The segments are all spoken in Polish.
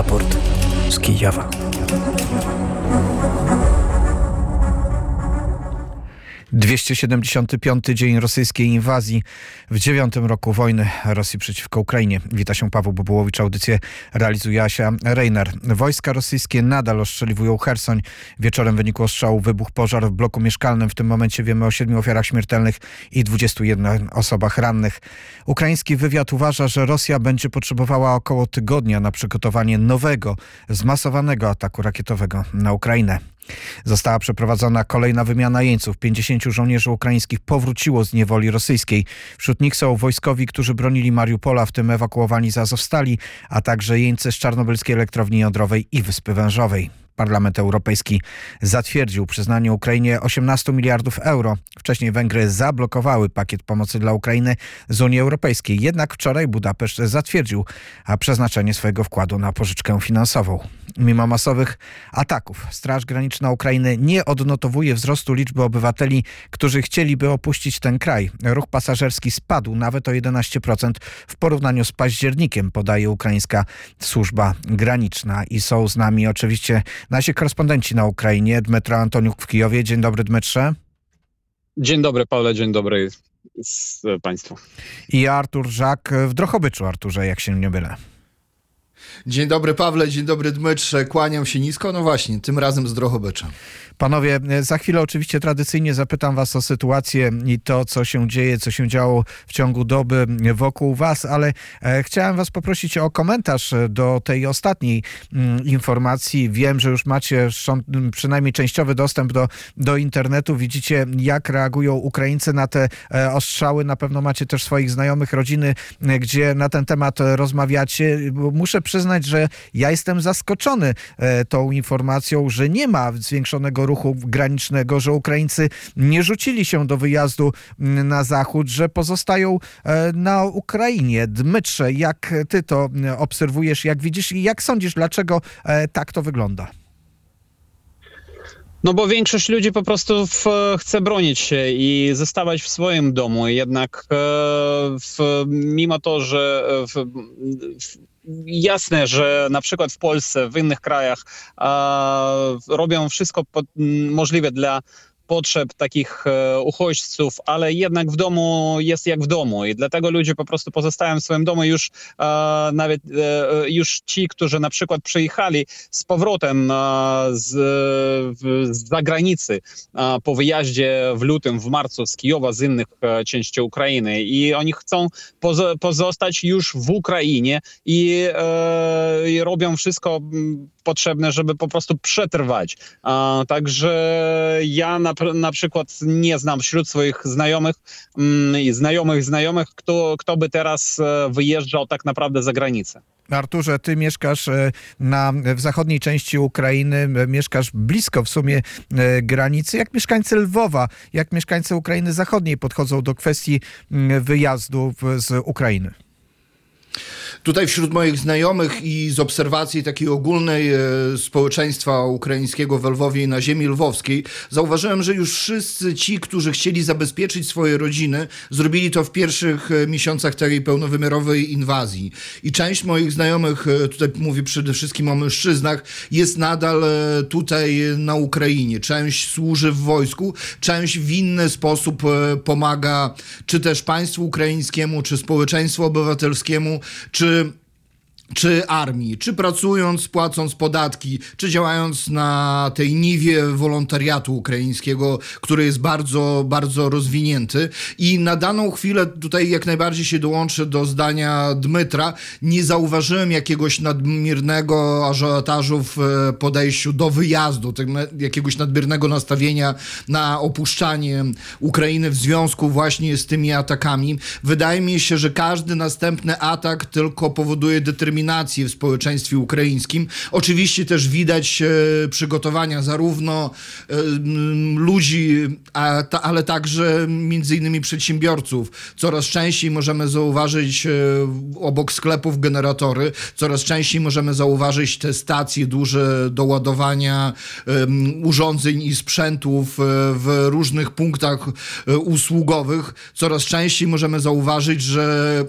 Raport z Kijowa. 275 dzień rosyjskiej inwazji w dziewiątym roku wojny Rosji przeciwko Ukrainie. Wita się Paweł Bobułowicz. Audycję realizuje Asia Reiner. Wojska rosyjskie nadal ostrzeliwują Hersoń. Wieczorem w wyniku ostrzału wybuchł pożar w bloku mieszkalnym. W tym momencie wiemy o siedmiu ofiarach śmiertelnych i 21 osobach rannych. Ukraiński wywiad uważa, że Rosja będzie potrzebowała około tygodnia na przygotowanie nowego, zmasowanego ataku rakietowego na Ukrainę. Została przeprowadzona kolejna wymiana jeńców. 50 żołnierzy ukraińskich powróciło z niewoli rosyjskiej. Wśród nich są wojskowi, którzy bronili Mariupola, w tym ewakuowani z Azowstali, a także jeńcy z Czarnobylskiej Elektrowni Jądrowej i Wyspy Wężowej. Parlament Europejski zatwierdził przyznanie Ukrainie 18 miliardów euro. Wcześniej Węgry zablokowały pakiet pomocy dla Ukrainy z Unii Europejskiej. Jednak wczoraj Budapeszt zatwierdził przeznaczenie swojego wkładu na pożyczkę finansową. Mimo masowych ataków Straż Graniczna Ukrainy nie odnotowuje wzrostu liczby obywateli, którzy chcieliby opuścić ten kraj. Ruch pasażerski spadł nawet o 11% w porównaniu z październikiem, podaje ukraińska służba graniczna. I są z nami oczywiście nasi korespondenci na Ukrainie. Dmytro Antoniuk w Kijowie. Dzień dobry, Dmytrze. Dzień dobry, Paweł, dzień dobry z Państwu. I Artur Żak w Drochobyczu, Arturze, jak się nie byle. Dzień dobry Pawle, dzień dobry Dmytrze, kłaniam się nisko, no właśnie, tym razem z Drochobycza. Panowie, za chwilę oczywiście tradycyjnie zapytam was o sytuację i to, co się dzieje, co się działo w ciągu doby wokół was, ale e, chciałem was poprosić o komentarz do tej ostatniej mm, informacji. Wiem, że już macie przynajmniej częściowy dostęp do, do internetu. Widzicie, jak reagują Ukraińcy na te e, ostrzały. Na pewno macie też swoich znajomych, rodziny, e, gdzie na ten temat rozmawiacie. Muszę przyznać, że ja jestem zaskoczony tą informacją, że nie ma zwiększonego ruchu granicznego, że Ukraińcy nie rzucili się do wyjazdu mm, na zachód, że pozostają e, na Ukrainie. Dmytrze, jak ty to mm, obserwujesz, jak widzisz i jak sądzisz, dlaczego e, tak to wygląda? No bo większość ludzi po prostu w, chce bronić się i zostawać w swoim domu. Jednak e, w, mimo to, że w, jasne, że na przykład w Polsce, w innych krajach robią wszystko możliwe dla potrzeb takich e, uchodźców, ale jednak w domu jest jak w domu. I dlatego ludzie po prostu pozostają w swoim domu. Już e, nawet e, już ci, którzy na przykład przyjechali z powrotem z, z zagranicy po wyjeździe w lutym, w marcu z Kijowa, z innych części Ukrainy. I oni chcą pozostać już w Ukrainie i, i robią wszystko potrzebne, żeby po prostu przetrwać. Także ja na na przykład nie znam wśród swoich znajomych mm, i znajomych znajomych, kto, kto by teraz e, wyjeżdżał tak naprawdę za granicę. Arturze, ty mieszkasz e, na, w zachodniej części Ukrainy, mieszkasz blisko w sumie e, granicy. Jak mieszkańcy Lwowa, jak mieszkańcy Ukrainy Zachodniej podchodzą do kwestii wyjazdu z Ukrainy? Tutaj wśród moich znajomych i z obserwacji takiej ogólnej e, społeczeństwa ukraińskiego w Lwowie i na ziemi lwowskiej zauważyłem, że już wszyscy ci, którzy chcieli zabezpieczyć swoje rodziny, zrobili to w pierwszych e, miesiącach tej pełnowymiarowej inwazji. I część moich znajomych, e, tutaj mówię przede wszystkim o mężczyznach, jest nadal tutaj na Ukrainie. Część służy w wojsku, część w inny sposób pomaga czy też państwu ukraińskiemu, czy społeczeństwu obywatelskiemu, czy czy armii, czy pracując, płacąc podatki, czy działając na tej niwie wolontariatu ukraińskiego, który jest bardzo, bardzo rozwinięty. I na daną chwilę tutaj jak najbardziej się dołączę do zdania Dmytra. Nie zauważyłem jakiegoś nadmiernego ażiotażu w e, podejściu do wyjazdu, jakiegoś nadmiernego nastawienia na opuszczanie Ukrainy w związku właśnie z tymi atakami. Wydaje mi się, że każdy następny atak tylko powoduje determinację dyskryminacji w społeczeństwie ukraińskim. Oczywiście też widać e, przygotowania zarówno e, ludzi, ale także między innymi przedsiębiorców. Coraz częściej możemy zauważyć e, obok sklepów generatory, coraz częściej możemy zauważyć te stacje duże do ładowania urządzeń i sprzętów w różnych punktach usługowych. Coraz częściej możemy zauważyć, że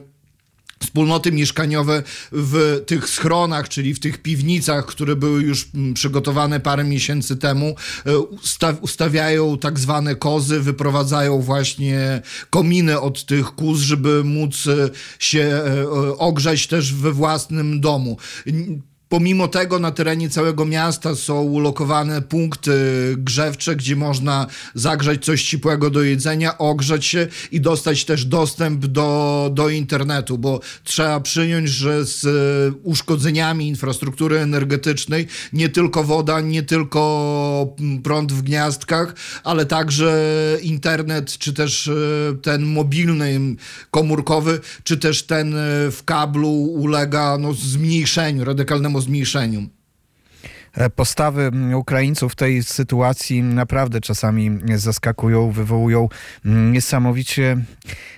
wspólnoty mieszkaniowe w tych schronach, czyli w tych piwnicach, które były już mm, przygotowane parę miesięcy temu, e, usta- ustawiają tak zwane kozy, wyprowadzają właśnie kominy od tych kóz, żeby móc e, się e, ogrzać też we własnym domu. Pomimo tego na terenie całego miasta są ulokowane punkty grzewcze, gdzie można zagrzać coś ciepłego do jedzenia, ogrzać się i dostać też dostęp do, do internetu, bo trzeba przyjąć, że z e, uszkodzeniami infrastruktury energetycznej nie tylko woda, nie tylko mm, prąd w gniazdkach, ale także internet, czy też e, ten mobilny, komórkowy, czy też ten e, w kablu ulega no, zmniejszeniu, radykalnemu zmniejszeniu. E, Postawy Ukraińców w tej sytuacji naprawdę czasami zaskakują, wywołują niesamowicie,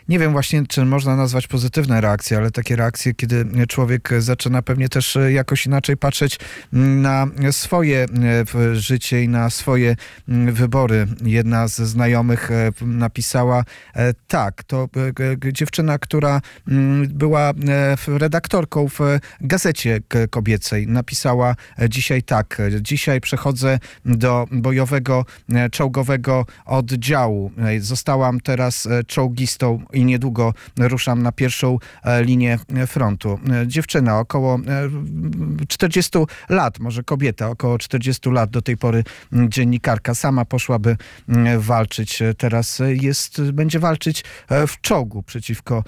nie wiem właśnie, czy można nazwać pozytywne reakcje, ale takie reakcje, kiedy człowiek zaczyna pewnie też e, jakoś inaczej patrzeć na swoje e, życie i na swoje wybory. Jedna ze znajomych napisała tak, to dziewczyna, która była redaktorką w gazecie kobiecej, napisała dzisiaj tak, e, dzisiaj przechodzę do bojowego e, czołgowego oddziału. E, Zostałam teraz e, czołgistą i niedługo ruszam na pierwszą linię frontu. Dziewczyna około e, 40 lat, może kobieta, około 40 lat do tej pory dziennikarka sama poszłaby walczyć. Teraz jest, będzie walczyć w czołgu przeciwko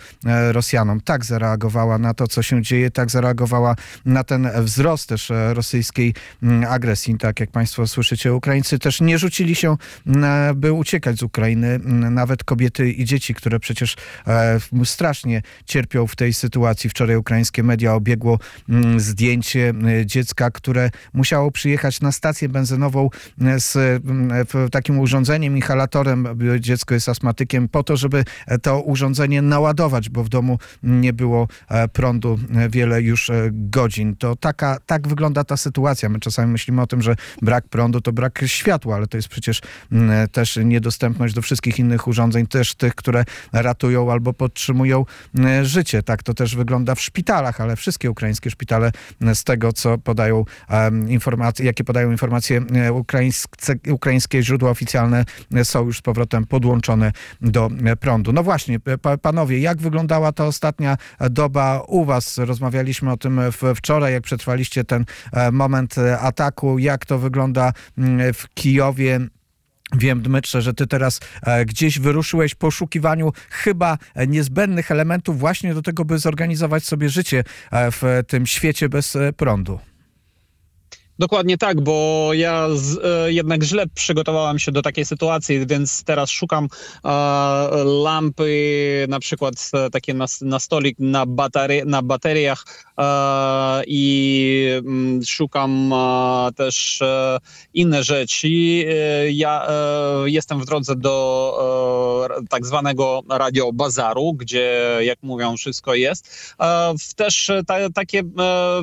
Rosjanom. Tak zareagowała na to, co się dzieje, tak zareagowała na ten wzrost też rosyjskiej agresji. Tak jak Państwo słyszycie, Ukraińcy też nie rzucili się, m, by uciekać z Ukrainy. M, Nawet kobiety i dzieci, które przecież e, strasznie cierpią w tej sytuacji. Wczoraj ukraińskie media obiegło mm, zdjęcie dziecka, które musiało przyjechać na stację benzynową z mm, takim urządzeniem, inhalatorem. Dziecko jest astmatykiem, po to, żeby e, to urządzenie naładować, bo w domu nie było e, prądu wiele już godzin. To taka, tak wygląda ta sytuacja. My czasami myślimy o tym, że brak prądu to brak światła, ale to jest przecież mm, też niedostępność do wszystkich innych urządzeń, też tych, które ratują albo podtrzymują e, życie. Tak to też wygląda w szpitalach, ale wszystkie ukraińskie szpitale e, z tego, co podają informacje, jakie podają informacje ukraińskie, ukraińskie źródła oficjalne są już z powrotem podłączone do prądu. No właśnie, pa, panowie, jak wyglądała ta ostatnia doba u was? Rozmawialiśmy o tym wczoraj, jak przetrwaliście ten e, moment e, ataku, jak to wygląda mm, w Kijowie. Wiem, Dmytrze, że ty teraz e, gdzieś wyruszyłeś w poszukiwaniu chyba e, niezbędnych elementów właśnie do tego, by zorganizować sobie życie e, w tym świecie bez prądu. Dokładnie tak, bo ja z, e, jednak źle przygotowałam się do takiej sytuacji, więc teraz szukam e, lampy, na przykład e, takie na, na stolik na, na bateriach e, i mm, szukam e, też e, inne rzeczy. E, ja e, jestem w drodze do e, tak zwanego radio bazaru, gdzie jak mówią wszystko jest. E, w- też e, ta, takie e,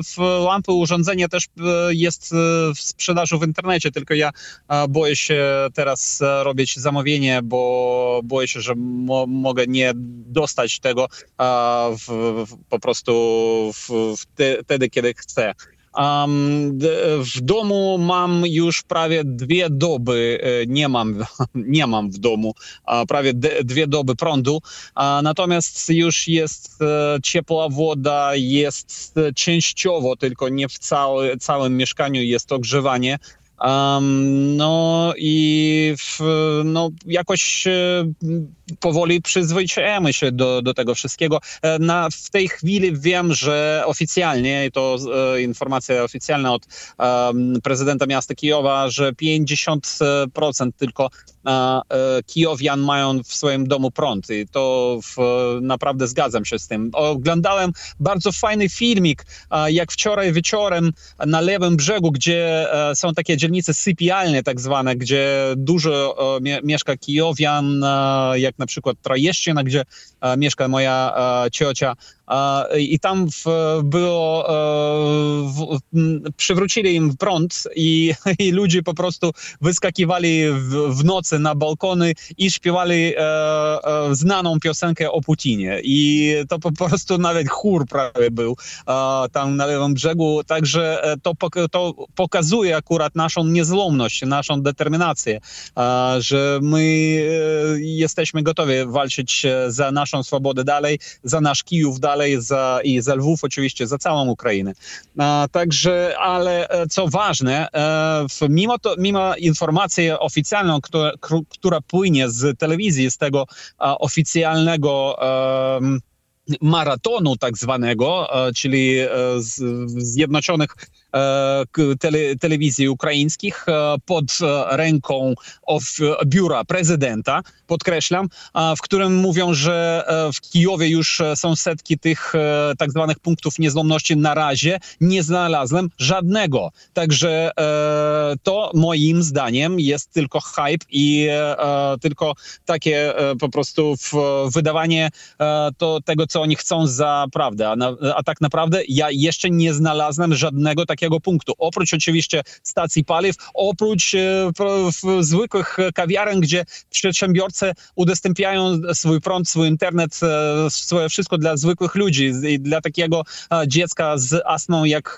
w lampy, urządzenie też e, jest e, w sprzedaży w internecie, tylko ja boję się teraz e, robić zamówienie, bo boję się, że mo, mogę nie dostać tego w, w, po prostu w te, wtedy, kiedy chcę. W domu mam już prawie dwie doby, e, nie mam, nie mam w domu prawie dwie doby prądu, natomiast już jest e, ciepła woda, jest e, częściowo, tylko nie w cały, całym mieszkaniu jest ogrzewanie. Um, no i w, no, jakoś e, powoli przyzwyczajamy się do, do tego wszystkiego. E, Na, w tej chwili wiem, że oficjalnie, i to e, informacja oficjalna od em, prezydenta miasta Kijowa, że 50% tylko e, e, Kijowian mają w swoim domu prąd i to w, naprawdę zgadzam się z tym. Oglądałem bardzo fajny filmik, e, jak wczoraj wieczorem na lewym brzegu, gdzie e, są takie dzielnice sypialne tak zwane, gdzie dużo e, mie- mieszka Kijowian, e, jak na przykład Trojeszczyna, gdzie e, mieszka moja e, ciocia. I tam w, było e, w, przywrócili im prąd i, i ludzie po prostu wyskakiwali w, w nocy na balkony i śpiewali e, e, znaną piosenkę o Putinie. I to po prostu nawet chór prawie był tam na lewym brzegu. Także to, to pokazuje akurat naszą niezłomność, naszą determinację, że my jesteśmy gotowi walczyć za naszą swobodę dalej, za nasz Kijów dalej za, i za Lwów oczywiście, za całą Ukrainę. E, Także, ale e, co ważne, e, w- mimo, to, mimo informacji oficjalną, która, która płynie z telewizji, z tego e, oficjalnego maratonu tak zwanego, e, czyli Zjednoczonych tele, telewizji ukraińskich e, pod e, ręką of, biura prezydenta, podkreślam, w którym mówią, że e, w Kijowie już e, są setki tych e, tak zwanych punktów niezłomności. Na razie nie znalazłem żadnego. Także e, to moim zdaniem jest tylko hype i e, e, tylko takie e, po prostu wydawanie e, to, tego, co oni chcą za prawdę. A, na, a tak naprawdę ja jeszcze nie znalazłem żadnego takiego punktu. Oprócz oczywiście stacji paliw, oprócz e, zwykłych kawiaren, gdzie przedsiębiorcy udostępniają swój prąd, swój internet, e, swoje wszystko dla zwykłych ludzi i dla takiego e, dziecka z astmą, jak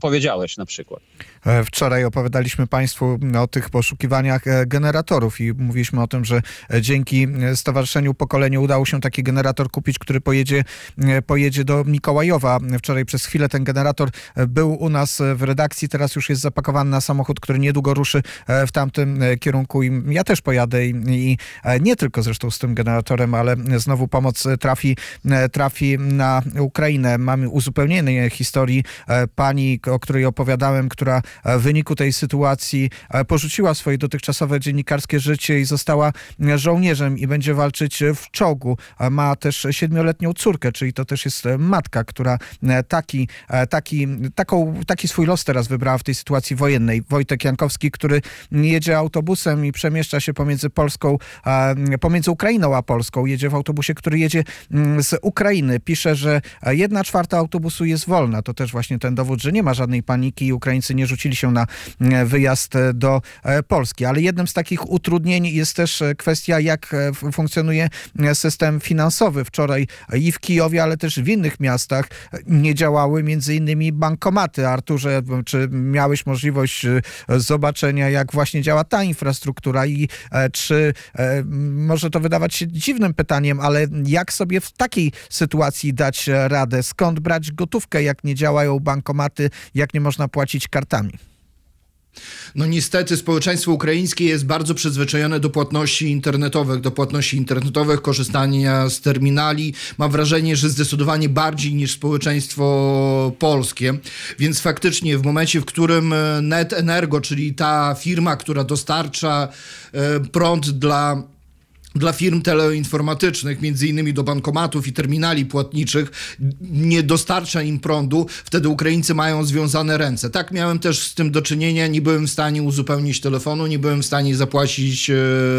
powiedziałeś na przykład. E, Wczoraj opowiadaliśmy Państwu o tych poszukiwaniach e, generatorów i mówiliśmy o tym, że e, dzięki Stowarzyszeniu Pokolenie udało się taki generator kupić, który pojedzie, pojedzie do Mikołajowa. Wczoraj przez chwilę ten generator był u nas w redakcji, teraz już jest zapakowany na samochód, który niedługo ruszy w tamtym kierunku i ja też pojadę i, i nie tylko zresztą z tym generatorem, ale znowu pomoc trafi, trafi na Ukrainę. Mamy uzupełnienie historii pani, o której opowiadałem, która w wyniku tej sytuacji e, porzuciła swoje dotychczasowe dziennikarskie życie i została e, żołnierzem i będzie walczyć w czołgu. E, Ma też siedmioletnią córkę, czyli to też jest e, matka, która e, taki, e, taki, taką, taki swój los teraz wybrała w tej sytuacji wojennej. Wojtek Jankowski, który jedzie autobusem i przemieszcza się pomiędzy Polską, e, pomiędzy Ukrainą a Polską. Jedzie w autobusie, który jedzie mm, z Ukrainy. Pisze, że e, jedna czwarta autobusu jest wolna. To też właśnie ten dowód, że nie ma żadnej paniki i Ukraińcy nie rzucili się na mm, wyjazd e, do e, Polski. Ale jednym z takich utrudnień jest też e, kwestia, jak e, funkcjonuje e, system finansowy. Wczoraj e, i w Kijowie, ale też w innych miastach e, nie działały między innymi bankomaty. Arturze, czy miałeś możliwość e, zobaczenia, jak właśnie działa ta infrastruktura i e, czy e, może to wydawać się dziwnym pytaniem, ale jak sobie w takiej sytuacji dać e, radę? Skąd brać gotówkę, jak nie działają bankomaty, jak nie można płacić kartami? No niestety społeczeństwo ukraińskie jest bardzo przyzwyczajone do płatności internetowych, do płatności internetowych, korzystania z terminali. Mam wrażenie, że zdecydowanie bardziej niż społeczeństwo polskie. Więc faktycznie w momencie, w którym e, Net Energo, czyli ta firma, która dostarcza e, prąd dla dla firm teleinformatycznych, między innymi do bankomatów i terminali płatniczych, nie dostarcza im prądu, wtedy Ukraińcy mają związane ręce. Tak miałem też z tym do czynienia, nie byłem w stanie uzupełnić telefonu, nie byłem w stanie zapłacić e,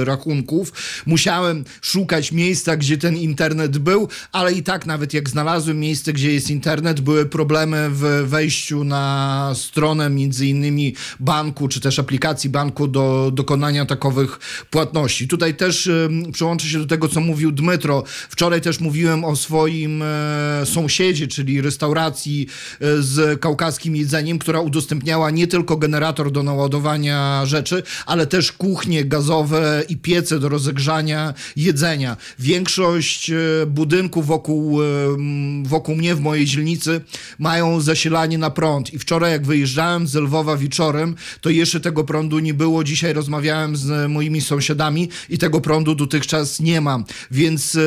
rachunków. Musiałem szukać miejsca, gdzie ten internet był, ale i tak nawet jak znalazłem miejsce, gdzie jest internet, były problemy w wejściu na stronę między innymi banku, czy też aplikacji banku do dokonania takowych płatności. Tutaj też przyłączę się do tego, co mówił Dmytro. Wczoraj też mówiłem o swoim e, sąsiedzie, czyli restauracji e, z kaukaskim jedzeniem, która udostępniała nie tylko generator do naładowania rzeczy, ale też kuchnie gazowe i piece do rozegrzania jedzenia. Większość e, budynków wokół, wokół mnie w mojej dzielnicy mają zasilanie na prąd. I wczoraj, jak wyjeżdżałem z Lwowa wieczorem, to jeszcze tego prądu nie było. Dzisiaj rozmawiałem z moimi sąsiadami i tego prądu dotychczas nie ma. Więc e,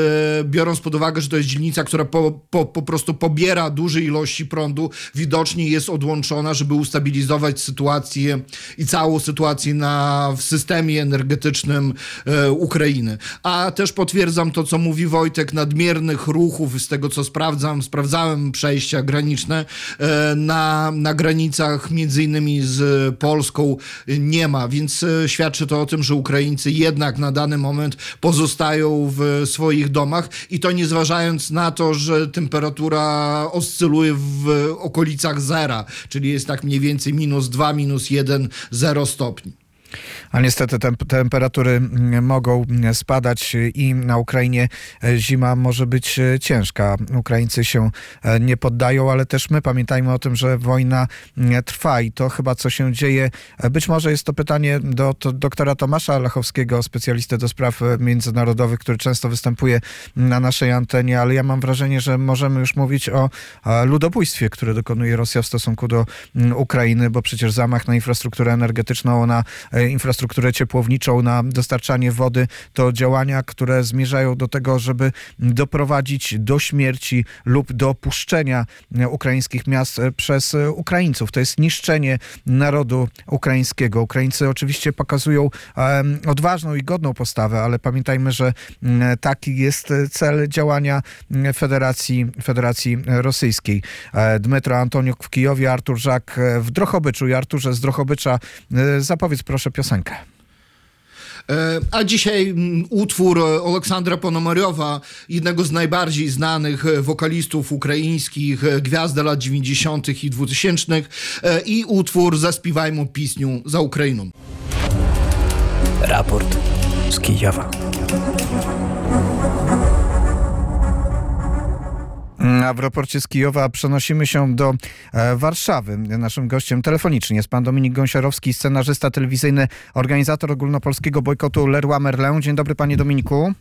biorąc pod uwagę, że to jest dzielnica, która po, po, po prostu pobiera duże ilości prądu, widocznie jest odłączona, żeby ustabilizować sytuację i całą sytuację na, w systemie energetycznym e, Ukrainy. A też potwierdzam to, co mówi Wojtek, nadmiernych ruchów, z tego co sprawdzam, sprawdzałem przejścia graniczne e, na, na granicach między innymi z Polską nie ma, więc świadczy to o tym, że Ukraińcy jednak na dany moment pozostają w swoich domach i to nie zważając na to, że temperatura oscyluje w okolicach zera, czyli jest tak mniej więcej minus 2, minus 1, 0 stopni. A niestety tem temperatury mm, mogą mm, spadać i na Ukrainie e, zima może być e, ciężka. Ukraińcy się e, nie poddają, ale też my pamiętajmy o tym, że wojna mm, trwa i to chyba co się dzieje. Być może jest to pytanie do, do doktora Tomasza Lechowskiego, specjalisty do spraw międzynarodowych, który często występuje na naszej antenie, ale ja mam wrażenie, że możemy już mówić o ludobójstwie, które dokonuje Rosja w stosunku do Ukrainy, bo przecież zamach na infrastrukturę energetyczną, na infrastrukturę ciepłowniczą, na dostarczanie wody, to działania, które zmierzają do tego, żeby doprowadzić do śmierci lub do opuszczenia ukraińskich miast przez Ukraińców. To jest niszczenie narodu ukraińskiego. Ukraińcy oczywiście pokazują odważną i godną postawę, ale pamiętajmy, że taki jest cel działania Federacji, Federacji Rosyjskiej. Dmytro Antoniuk w Kijowie, Artur Żak w Drochobyczu. I Arturze z Drochobycza zapowiedz proszę piosenkę. A dzisiaj utwór Aleksandra Ponomariowa, jednego z najbardziej znanych wokalistów ukraińskich, gwiazdy lat 90. i 2000 i utwór Zaśpiewajmy pieśnię za Ukrainą. Raport z Kijowa. A w raporcie z Kijowa przenosimy się do e, Warszawy. Naszym gościem telefonicznie jest pan Dominik Gąsiorowski, scenarzysta telewizyjny, organizator ogólnopolskiego bojkotu Leroy Merlin. Dzień dobry panie Dominiku.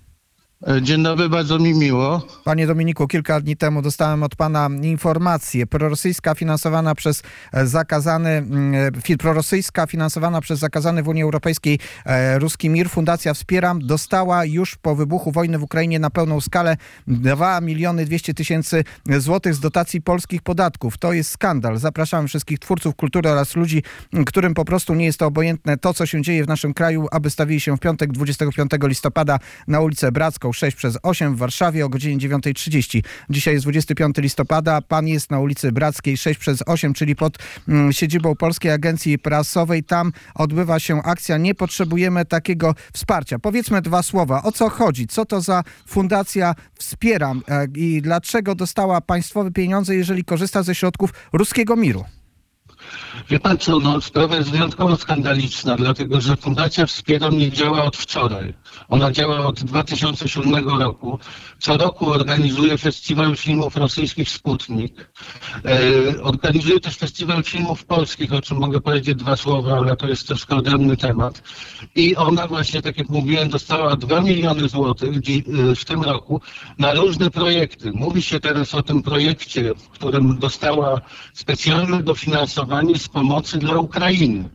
Dzień dobry, bardzo mi miło. Panie Dominiku, kilka dni temu dostałem od pana informację. Prorosyjska finansowana przez e, zakazany, mm, e, prorosyjska finansowana przez zakazany w Unii Europejskiej e, ruski mir, Fundacja Wspieram, dostała już po wybuchu wojny w Ukrainie na pełną skalę 2 miliony 200 tysięcy złotych z dotacji polskich podatków. To jest skandal. Zapraszam wszystkich twórców kultury oraz ludzi, którym po prostu nie jest to obojętne to, co się dzieje w naszym kraju, aby stawili się w piątek 25 listopada na ulicę Bracką 6 przez 8 w Warszawie o godzinie 9.30. Dzisiaj jest 25 listopada. Pan jest na ulicy Brackiej 6 przez 8, czyli pod mm, siedzibą Polskiej Agencji Prasowej. Tam odbywa się akcja. Nie potrzebujemy takiego wsparcia. Powiedzmy dwa słowa. O co chodzi? Co to za fundacja Wspieram e, i dlaczego dostała państwowe pieniądze, jeżeli korzysta ze środków ruskiego miru? Wie pan co, no, sprawa jest wyjątkowo skandaliczna, dlatego że Fundacja Wspieram nie działa od wczoraj. Ona działa od 2007 roku. Co roku organizuje festiwal filmów rosyjskich Sputnik. E, organizuje też festiwal filmów polskich, o czym mogę powiedzieć dwa słowa, ale to jest troszkę odrębny temat. I ona właśnie, tak jak mówiłem, dostała 2 miliony złotych e, w tym roku na różne projekty. Mówi się teraz o tym projekcie, w którym dostała specjalne dofinansowanie z pomocy dla Ukrainy.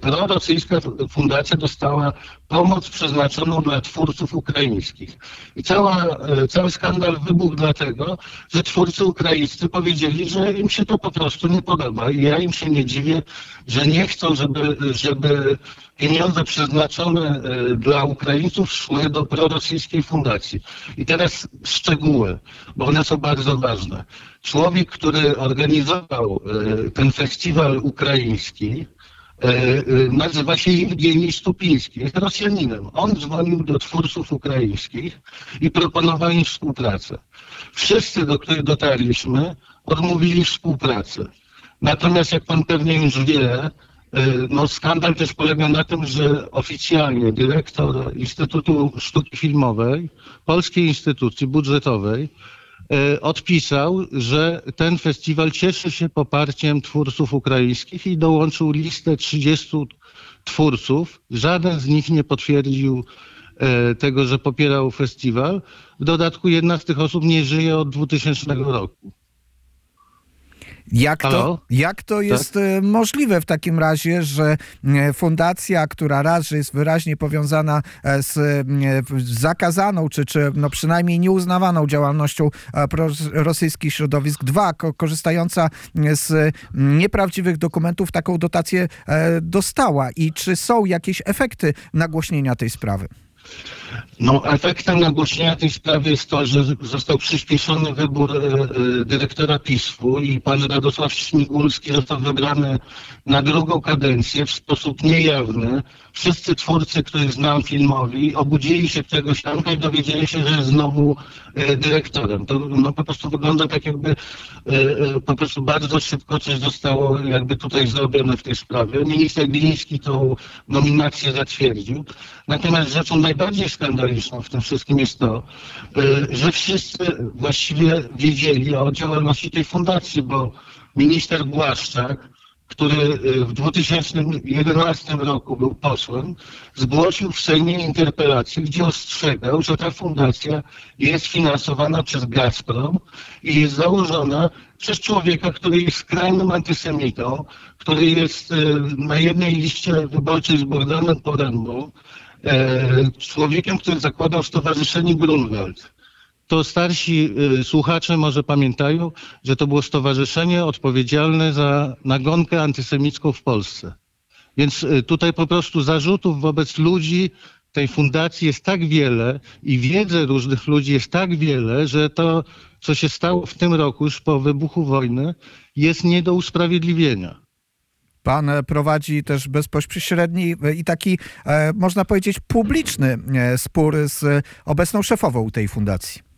Prorosyjska fundacja dostała pomoc przeznaczoną dla twórców ukraińskich. I cała, e, cały skandal wybuchł dlatego, że twórcy ukraińscy powiedzieli, że im się to po prostu nie podoba. I ja im się nie dziwię, że nie chcą, żeby, żeby pieniądze przeznaczone e, dla Ukraińców szły do prorosyjskiej fundacji. I teraz szczegóły, bo one są bardzo ważne. Człowiek, który organizował e, ten festiwal ukraiński, nazywa się Jewgeni Stupiński, jest Rosjaninem. On dzwonił do twórców ukraińskich i proponował im współpracę. Wszyscy, do których dotarliśmy, odmówili współpracy. Natomiast, jak pan pewnie już wie, e, no skandal też polega na tym, że oficjalnie dyrektor Instytutu Sztuki Filmowej, polskiej instytucji budżetowej, E, odpisał, że ten festiwal cieszy się poparciem twórców ukraińskich i dołączył listę 30 twórców. Żaden z nich nie potwierdził e, tego, że popierał festiwal. W dodatku jedna z tych osób nie żyje od 2000 roku. Jak to, jak to jest tak? możliwe w takim razie, że e, fundacja, która raz, że jest wyraźnie powiązana e, z zakazaną, czy, czy no przynajmniej nieuznawaną działalnością rosyjskich środowisk, dwa, korzystająca z nieprawdziwych dokumentów, taką dotację dostała i czy są jakieś efekty nagłośnienia tej sprawy? No, efektem nagłośnienia tej sprawy jest to, że został przyspieszony wybór e, e, dyrektora PiSu i pan Radosław Śmigulski został wybrany na drugą kadencję w sposób niejawny. Wszyscy twórcy, których znam filmowi, obudzili się czegoś tam i dowiedzieli się, że jest znowu e, dyrektorem. To no, po prostu wygląda tak, jakby po prostu bardzo szybko coś zostało jakby tutaj zrobione w tej sprawie. Minister Gliński tą nominację zatwierdził. Natomiast rzeczą najbardziej w tym wszystkim jest to, e, że wszyscy właściwie wiedzieli o działalności tej fundacji, bo minister Błaszczak, który e, w 2011 roku był posłem, zgłosił w Sejmie interpelację, gdzie ostrzegał, że ta fundacja jest finansowana przez Gazprom i jest założona przez człowieka, który jest skrajnym antysemitą, który jest e, na jednej liście wyborczej z Bogdanem Porębą, człowiekiem, który zakładał Stowarzyszenie Grunwald. To starsi y, słuchacze może pamiętają, że to było stowarzyszenie odpowiedzialne za nagonkę antysemicką w Polsce. Więc y, tutaj po prostu zarzutów wobec ludzi tej fundacji jest tak wiele i wiedzy różnych ludzi jest tak wiele, że to, co się stało w tym roku już po wybuchu wojny, jest nie do usprawiedliwienia. Pan e, prowadzi też bezpośredni e, i taki, e, można powiedzieć, publiczny spór z obecną szefową tej fundacji.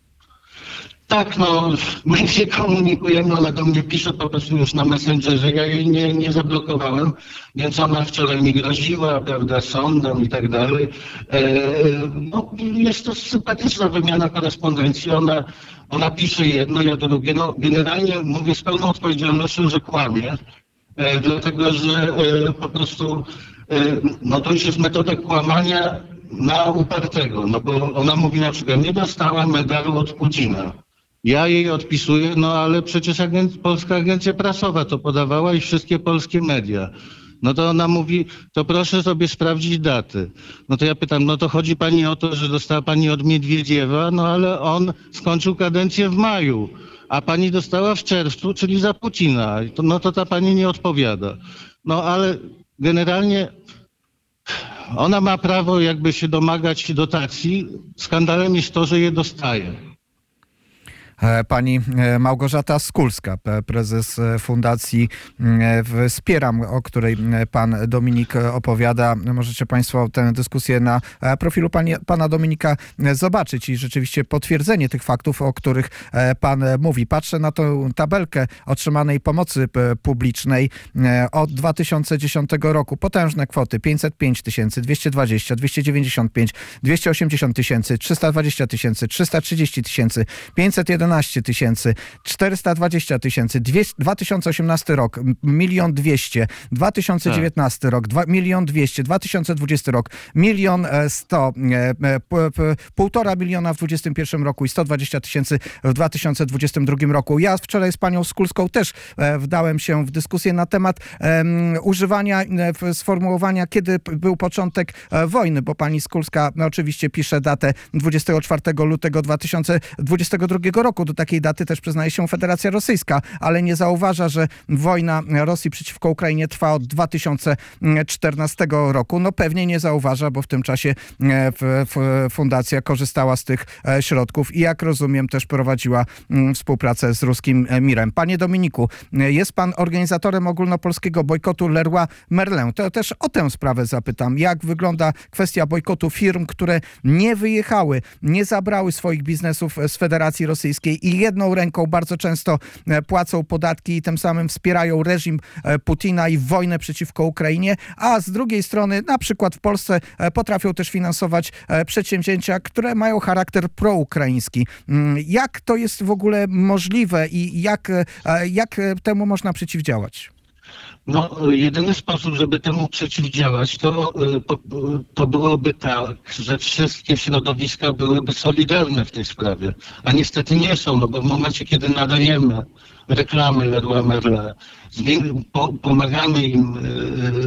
Tak, no, my się komunikujemy, ona do mnie pisze po prostu już na Messengerze, ja jej nie, nie zablokowałem, więc ona wczoraj mi groziła, prawda, sądem i tak dalej. E, no, jest to sympatyczna wymiana korespondencji, ona, ona pisze jedno, ja drugie, no, generalnie mówię z pełną odpowiedzialnością, że kłamie, dlatego, że e, po prostu, e, no to już jest metoda kłamania na upartego, no bo ona mówi na przykład, nie dostała medalu od Putina. Ja jej odpisuję, no ale przecież agen- Polska Agencja Prasowa to podawała i wszystkie polskie media. No to ona mówi, to proszę sobie sprawdzić daty. No to ja pytam, no to chodzi pani o to, że dostała pani od Miedwiediewa, no ale on skończył kadencję w maju, a pani dostała w czerwcu, czyli za Putina. No to ta pani nie odpowiada. No ale generalnie ona ma prawo jakby się domagać dotacji. Skandalem jest to, że je dostaje. E, Pani e, Małgorzata Skulska, prezes Fundacji e, Wspieram, o której pan Dominik opowiada. Możecie Państwo tę dyskusję na profilu pani, pana Dominika zobaczyć i rzeczywiście potwierdzenie tych faktów, o których pan mówi. Patrzę na tą tabelkę otrzymanej pomocy publicznej od 2010 roku. Potężne kwoty 505 tysięcy, 220, 295, 280 tysięcy, 320 tysięcy, 330 tysięcy, 511 tysięcy, 420 tysięcy, 2018 rok milion 200, 2019 rok dwa- milion 200, 2020 rok milion e, 100, e, e, p- p- półtora miliona w 2021 roku i 120 tysięcy w 2022 roku. Ja wczoraj z panią Skulską też e, wdałem się w dyskusję na temat em, używania e, sformułowania, kiedy był początek e, wojny, bo pani Skulska no, oczywiście pisze datę 24 lutego 2022 roku. Do takiej daty też przyznaje się Federacja Rosyjska, ale nie zauważa, że wojna Rosji przeciwko Ukrainie trwa od 2014 roku. No pewnie nie zauważa, bo w tym czasie e, fundacja korzystała z tych e, środków i jak rozumiem też prowadziła mm, współpracę z ruskim Mirem. Panie Dominiku, e, jest pan organizatorem ogólnopolskiego bojkotu Leroy Merlin. To też o tę sprawę zapytam. Jak wygląda kwestia bojkotu firm, które nie wyjechały, nie zabrały swoich biznesów z Federacji Rosyjskiej i jedną ręką bardzo często e, płacą podatki i tym samym wspierają reżim e, Putina i wojnę przeciwko Ukrainie, a z drugiej strony na przykład w Polsce e, potrafią też finansować przedsięwzięcia, które mają charakter proukraiński. Mm, Jak to jest w ogóle możliwe i jak, jak temu można przeciwdziałać? No, jedyny sposób, żeby temu przeciwdziałać, to, y, to byłoby tak, że wszystkie środowiska byłyby solidarne w tej sprawie. A niestety nie są, no bo w momencie, kiedy nadajemy reklamy Leroy po, pomagamy im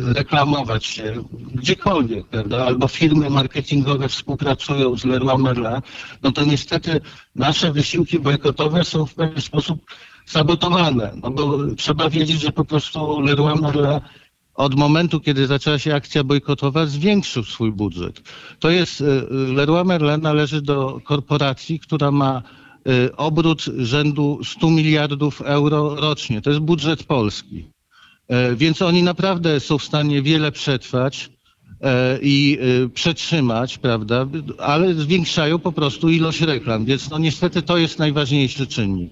y, reklamować się gdziekolwiek, prawda? albo firmy marketingowe współpracują z Leroy Merlin, no to niestety nasze wysiłki bojkotowe są w pewien sposób sabotowane, no bo trzeba wiedzieć, że po prostu Leroy Merlin od momentu, kiedy zaczęła się akcja bojkotowa, zwiększył swój budżet. To jest, y, y, Leroy Merlin należy do korporacji, która ma y, obrót rzędu 100 miliardów euro rocznie. To jest budżet Polski. E, Więc oni naprawdę są w stanie wiele przetrwać e, i przetrzymać, prawda, ale zwiększają po prostu ilość reklam, więc no niestety to jest najważniejszy czynnik.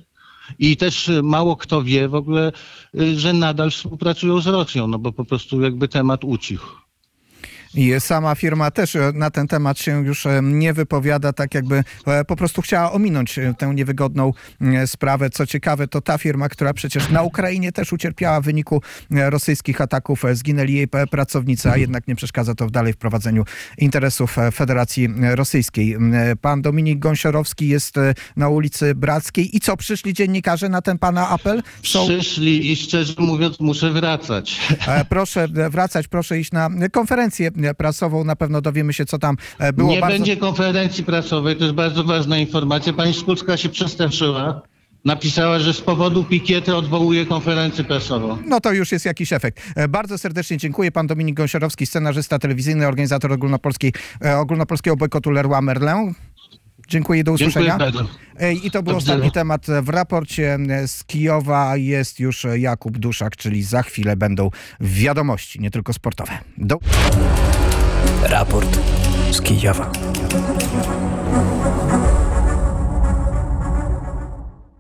I też e, mało kto wie w ogóle, e, że nadal współpracują z Rosją, no bo po prostu jakby temat ucichł. I sama firma też e, na ten temat się już e, nie wypowiada, tak jakby e, po prostu chciała ominąć tę niewygodną sprawę. Co ciekawe, to ta firma, która przecież na Ukrainie też ucierpiała w wyniku rosyjskich ataków. Zginęli jej pracownicy, a jednak nie przeszkadza to w dalej w prowadzeniu interesów Federacji Rosyjskiej. Pan Dominik Gąsiorowski jest na ulicy Brackiej. I co, przyszli dziennikarze na ten pana apel? Są, Przyszli i szczerze mówiąc muszę wracać. proszę wracać, proszę iść na konferencję prasową. Na pewno dowiemy się, co tam e, było. nie bardzo... będzie konferencji prasowej, to jest bardzo ważna informacja. Pani Szkulska się przestraszyła. Napisała, że z powodu pikiety odwołuje konferencję prasową. No to już jest jakiś efekt. E, Bardzo serdecznie dziękuję. Pan Dominik Gąsiorowski, scenarzysta telewizyjny, organizator ogólnopolskiej, e, ogólnopolskiego bojkotu Leroy Merlin. Dziękuję, do Dziękuję usłyszenia. E, I to był ostatni temat w raporcie z Kijowa. Jest już Jakub Duszak, czyli za chwilę będą wiadomości, nie tylko sportowe. Do... Raport z Kijowa.